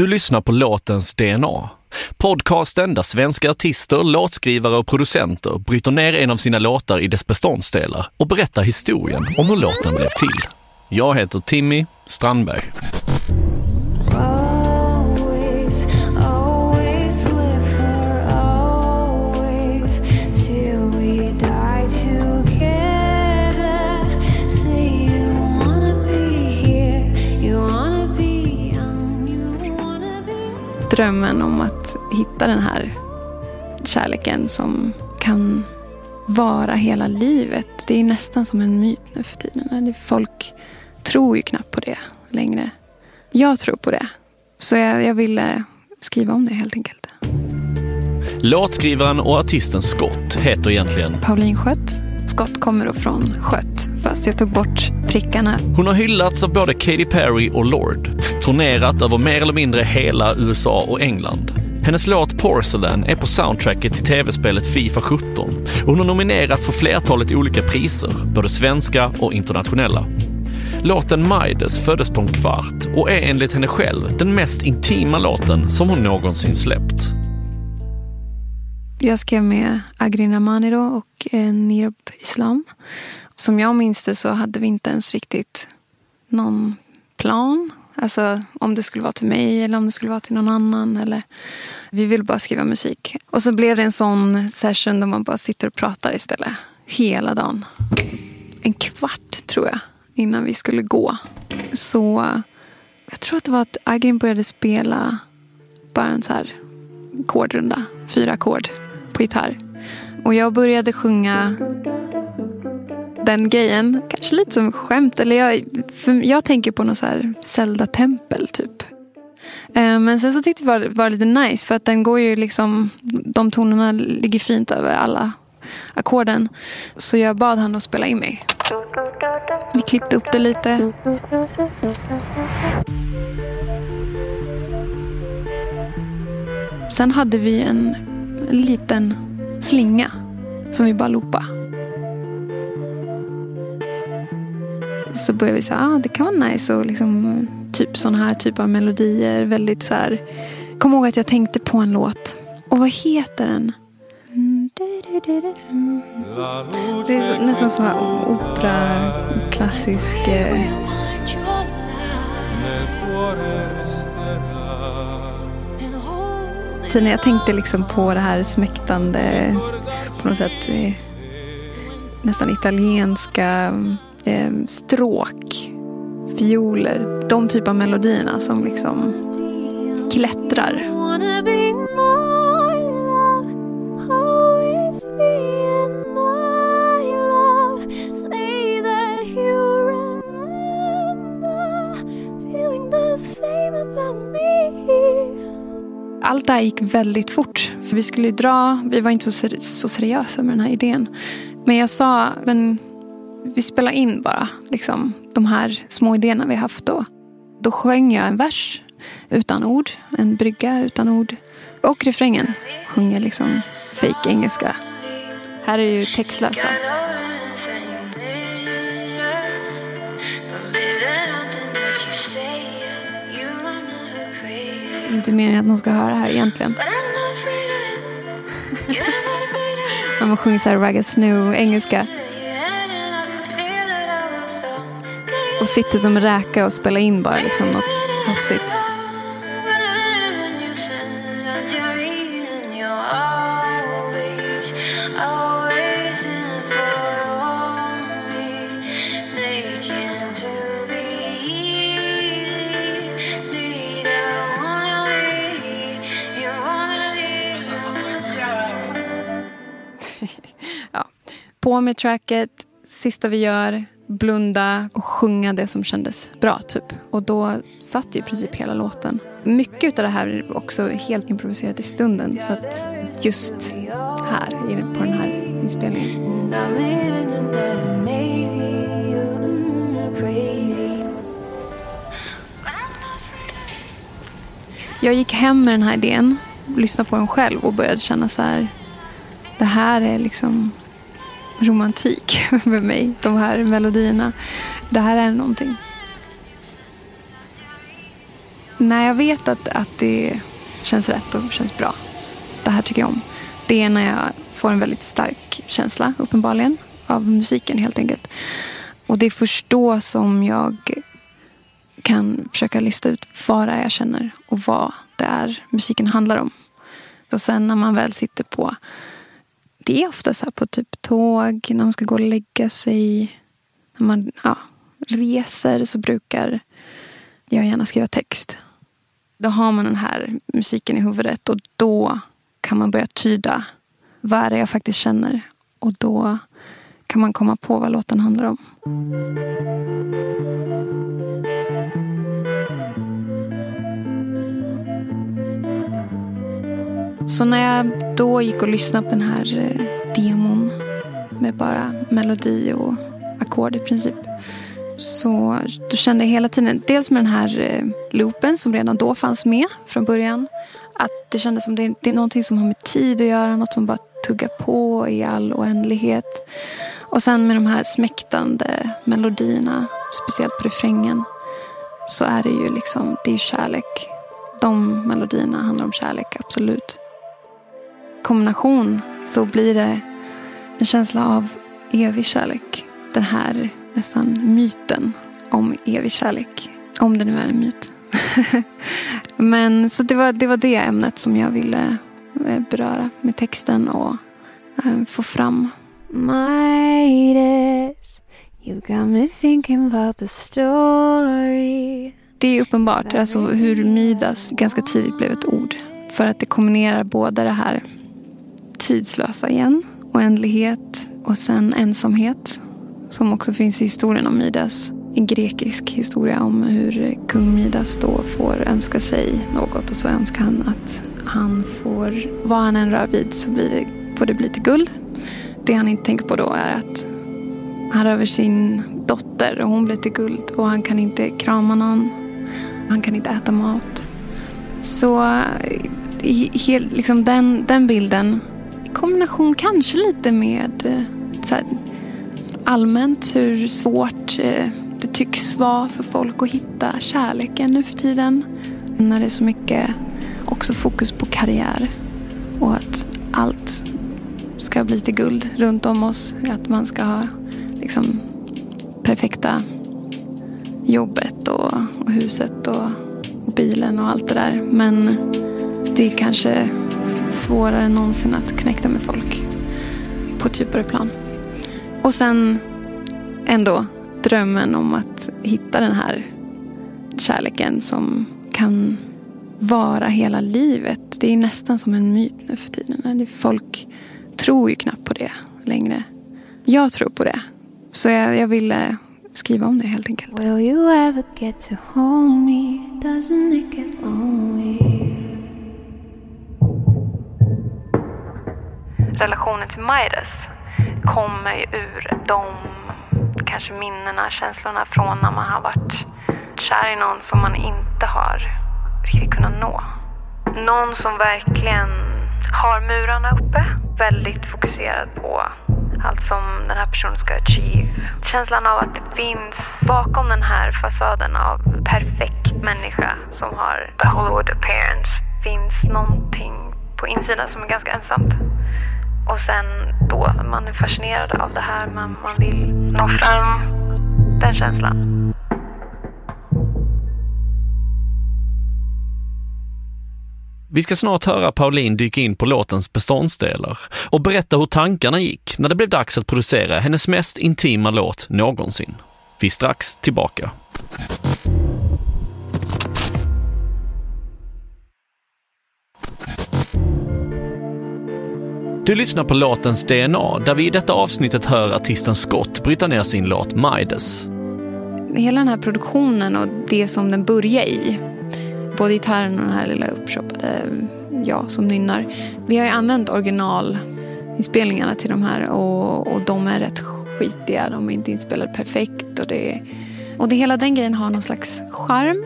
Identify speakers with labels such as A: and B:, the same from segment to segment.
A: Du lyssnar på låtens DNA. Podcasten där svenska artister, låtskrivare och producenter bryter ner en av sina låtar i dess beståndsdelar och berättar historien om hur låten blev till. Jag heter Timmy Strandberg.
B: Drömmen om att hitta den här kärleken som kan vara hela livet. Det är nästan som en myt nu för tiden. Folk tror ju knappt på det längre. Jag tror på det. Så jag, jag ville skriva om det helt enkelt.
A: Låtskrivaren och artisten Scott heter egentligen
B: Pauline Schött. Scott kommer då från skött Fast jag tog bort prickarna.
A: Hon har hyllats av både Katy Perry och Lord, turnerat över mer eller mindre hela USA och England. Hennes låt Porcelain är på soundtracket till tv-spelet Fifa 17 och hon har nominerats för flertalet olika priser, både svenska och internationella. Låten Midas föddes på en kvart och är enligt henne själv den mest intima låten som hon någonsin släppt.
B: Jag skrev med Agrin Ramani då och eh, Nirab Islam. Som jag minns det så hade vi inte ens riktigt någon plan. Alltså om det skulle vara till mig eller om det skulle vara till någon annan. Eller, vi ville bara skriva musik. Och så blev det en sån session där man bara sitter och pratar istället. Hela dagen. En kvart tror jag innan vi skulle gå. Så jag tror att det var att Agrin började spela bara en så här ackordrunda. Fyra ackord på gitarr. Och jag började sjunga den grejen. Kanske lite som skämt. Eller jag, för jag tänker på något så här Zelda-tempel typ. Eh, men sen så tyckte jag det var, var lite nice. För att den går ju liksom. De tonerna ligger fint över alla ackorden. Så jag bad han att spela in mig. Vi klippte upp det lite. Sen hade vi en liten slinga som vi bara loopade. Så började vi säga, ah, det kan vara nice och liksom typ sådana här typer av melodier. Väldigt så här. Kom ihåg att jag tänkte på en låt. Och vad heter den? Det är nästan som en opera, klassisk. Eh, tiden jag tänkte liksom på det här smäktande, på något sätt eh, nästan italienska eh, stråk, fioler, de typer av melodierna som liksom klättrar. Allt det här gick väldigt fort. För vi skulle ju dra, vi var inte så, seri- så seriösa med den här idén. Men jag sa, men vi spelar in bara liksom, de här små idéerna vi haft då. Då sjöng jag en vers utan ord, en brygga utan ord. Och refrängen sjunger liksom fake engelska. Här är ju textlösa. Inte meningen att någon ska höra här egentligen. Man sjunger så här ragga snoo engelska. Och sitter som räka och spelar in bara liksom något hafsigt. På med tracket, sista vi gör, blunda och sjunga det som kändes bra. typ. Och då satt ju i princip hela låten. Mycket av det här är också helt improviserat i stunden. Så att just här, på den här inspelningen. Jag gick hem med den här idén, lyssnade på den själv och började känna så här. Det här är liksom romantik över mig. De här melodierna. Det här är någonting. när jag vet att, att det känns rätt och känns bra. Det här tycker jag om. Det är när jag får en väldigt stark känsla, uppenbarligen, av musiken helt enkelt. Och det är först då som jag kan försöka lista ut vad det är jag känner och vad det är musiken handlar om. Och sen när man väl sitter på, det är ofta så här på typ tåg, när man ska gå och lägga sig, när man ja, reser så brukar jag gärna skriva text. Då har man den här musiken i huvudet och då kan man börja tyda vad är det jag faktiskt känner. Och då kan man komma på vad låten handlar om. Så när jag då gick och lyssnade på den här eh, demon med bara melodi och ackord i princip. Så då kände jag hela tiden, dels med den här eh, loopen som redan då fanns med från början. Att det kändes som det, det är någonting som har med tid att göra, något som bara tuggar på i all oändlighet. Och sen med de här smäktande melodierna, speciellt på refrängen, så är det ju liksom, det är kärlek. De melodierna handlar om kärlek, absolut. Kombination så blir det en känsla av evig kärlek. Den här nästan myten om evig kärlek. Om det nu är en myt. Men så det var, det var det ämnet som jag ville eh, beröra med texten och eh, få fram.
C: Midas, you got me thinking about the story.
B: Det är uppenbart alltså hur Midas ganska tidigt blev ett ord. För att det kombinerar både det här tidslösa igen, oändlighet och sen ensamhet. Som också finns i historien om Midas. En grekisk historia om hur kung Midas då får önska sig något och så önskar han att han får, vad han än rör vid så blir det, får det bli till guld. Det han inte tänker på då är att han rör vid sin dotter och hon blir till guld och han kan inte krama någon. Han kan inte äta mat. Så eh, he, liksom den, den bilden kombination kanske lite med eh, så här, allmänt hur svårt eh, det tycks vara för folk att hitta kärleken nu för tiden. När det är så mycket också fokus på karriär och att allt ska bli till guld runt om oss. Att man ska ha liksom perfekta jobbet och, och huset och, och bilen och allt det där. Men det är kanske svårare än någonsin att connecta med folk på ett djupare plan. Och sen ändå drömmen om att hitta den här kärleken som kan vara hela livet. Det är nästan som en myt nu för tiden. Folk tror ju knappt på det längre. Jag tror på det. Så jag, jag ville skriva om det helt enkelt.
C: Will you ever get to hold me? Doesn't it get lonely?
B: Relationen till Midas kommer ju ur de kanske minnena, känslorna från när man har varit kär i någon som man inte har riktigt kunnat nå. Någon som verkligen har murarna uppe, väldigt fokuserad på allt som den här personen ska achieve. Känslan av att det finns bakom den här fasaden av perfekt människa som har the Hollywood appearance finns någonting på insidan som är ganska ensamt. Och sen då man är fascinerad av det här, man, man vill nå fram den känslan.
A: Vi ska snart höra Pauline dyka in på låtens beståndsdelar och berätta hur tankarna gick när det blev dags att producera hennes mest intima låt någonsin. Vi är strax tillbaka. Du lyssnar på låtens DNA, där vi i detta avsnittet hör artisten Scott bryta ner sin låt Midas.
B: Hela den här produktionen och det som den börjar i. Både gitarren och den här lilla uppshoppade ja, som nynnar. Vi har ju använt originalinspelningarna till de här och, och de är rätt skitiga. De är inte inspelade perfekt. Och, det, och det, hela den grejen har någon slags charm.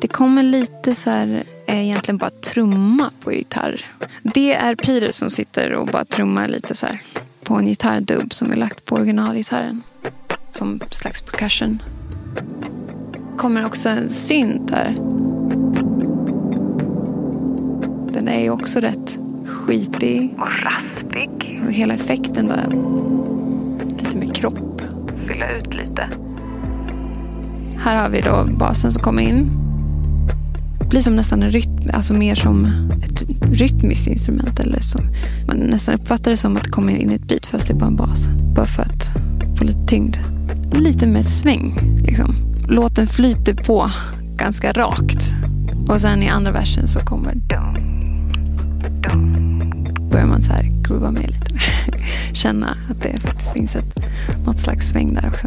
B: Det kommer lite så här, är egentligen bara trumma på gitarr. Det är Peter som sitter och bara trummar lite så här på en gitarrdubb som vi lagt på originalgitarren. Som slags percussion. kommer också en synt här. Den är ju också rätt skitig.
D: Och raspig.
B: Och hela effekten där. Lite mer kropp.
D: Fylla ut lite.
B: Här har vi då basen som kommer in blir som nästan en rytm, alltså mer som ett rytmiskt instrument. Eller som, man nästan uppfattar det som att det kommer in i ett beat fast det är bara en bas. Bara för att få lite tyngd. Lite mer sväng. Liksom. Låten flyter på ganska rakt. Och sen i andra versen så kommer börjar man så här groova med lite. Känna att det faktiskt finns ett, något slags sväng där också.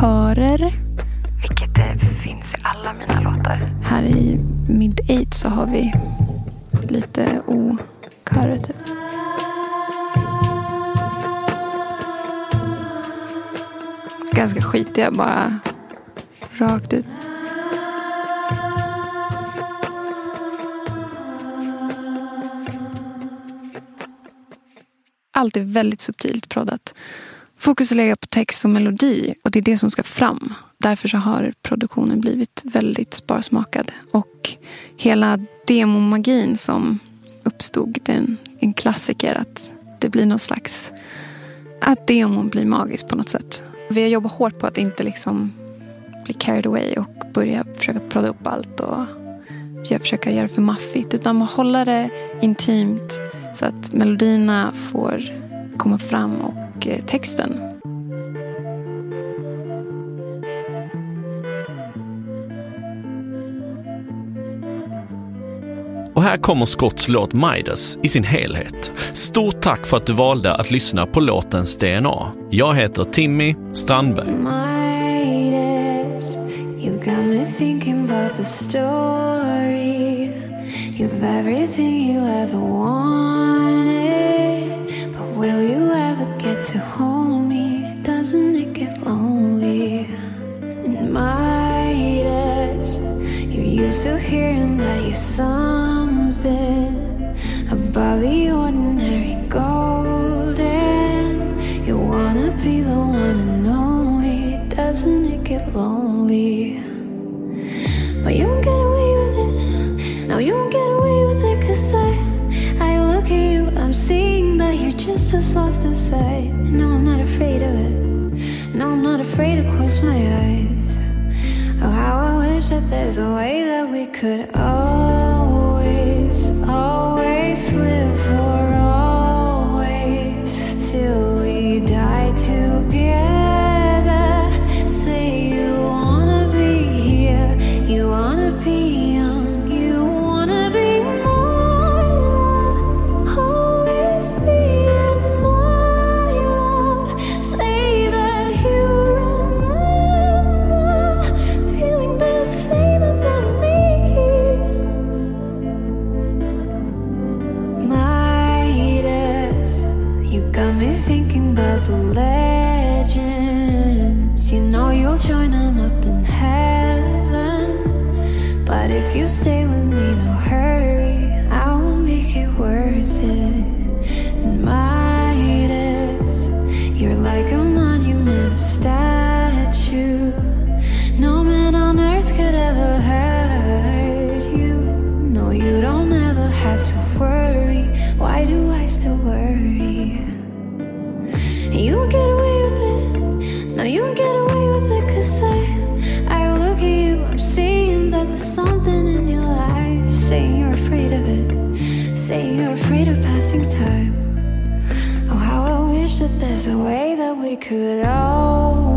B: Körer.
D: Finns i alla mina låtar.
B: Här i Mid 8 så har vi lite o-körer typ. Ganska skitiga bara. Rakt ut. Allt är väldigt subtilt proddat. Fokus är legat på text och melodi och det är det som ska fram. Därför så har produktionen blivit väldigt sparsmakad. Och hela demomagin som uppstod, det är en, en klassiker att det blir någon slags... Att demon blir magisk på något sätt. Vi har jobbat hårt på att inte liksom bli carried away och börja försöka prodda upp allt och försöka göra det för maffigt. Utan hålla det intimt så att melodierna får komma fram och eh, texten.
A: Och här kommer Scotts låt Midas i sin helhet. Stort tack för att du valde att lyssna på låtens DNA. Jag heter Timmy Strandberg.
C: Midas, you got me thinking about the story. You've everything you ever wanted. But will you ever get to hold me? Doesn't it get lonely? And Midas, you're used to hearing that you're some the ordinary golden. You wanna be the one and only. Doesn't it get lonely? But you won't get away with it. No, you won't get away with it. Cause I, I look at you, I'm seeing that you're just as lost as I. No, I'm not afraid of it. No, I'm not afraid to close my eyes. Oh, how I wish that there's a way that we could always, always live the legends. You know you'll join them up in heaven. But if you stay with me, no hurry, I will make it worth it. Midas, you're like a monument, a statue. You won't get away with it. No, you won't get away with it. Cause I, I look at you, I'm seeing that there's something in your eyes. Saying you're afraid of it. Saying you're afraid of passing time. Oh, how I wish that there's a way that we could all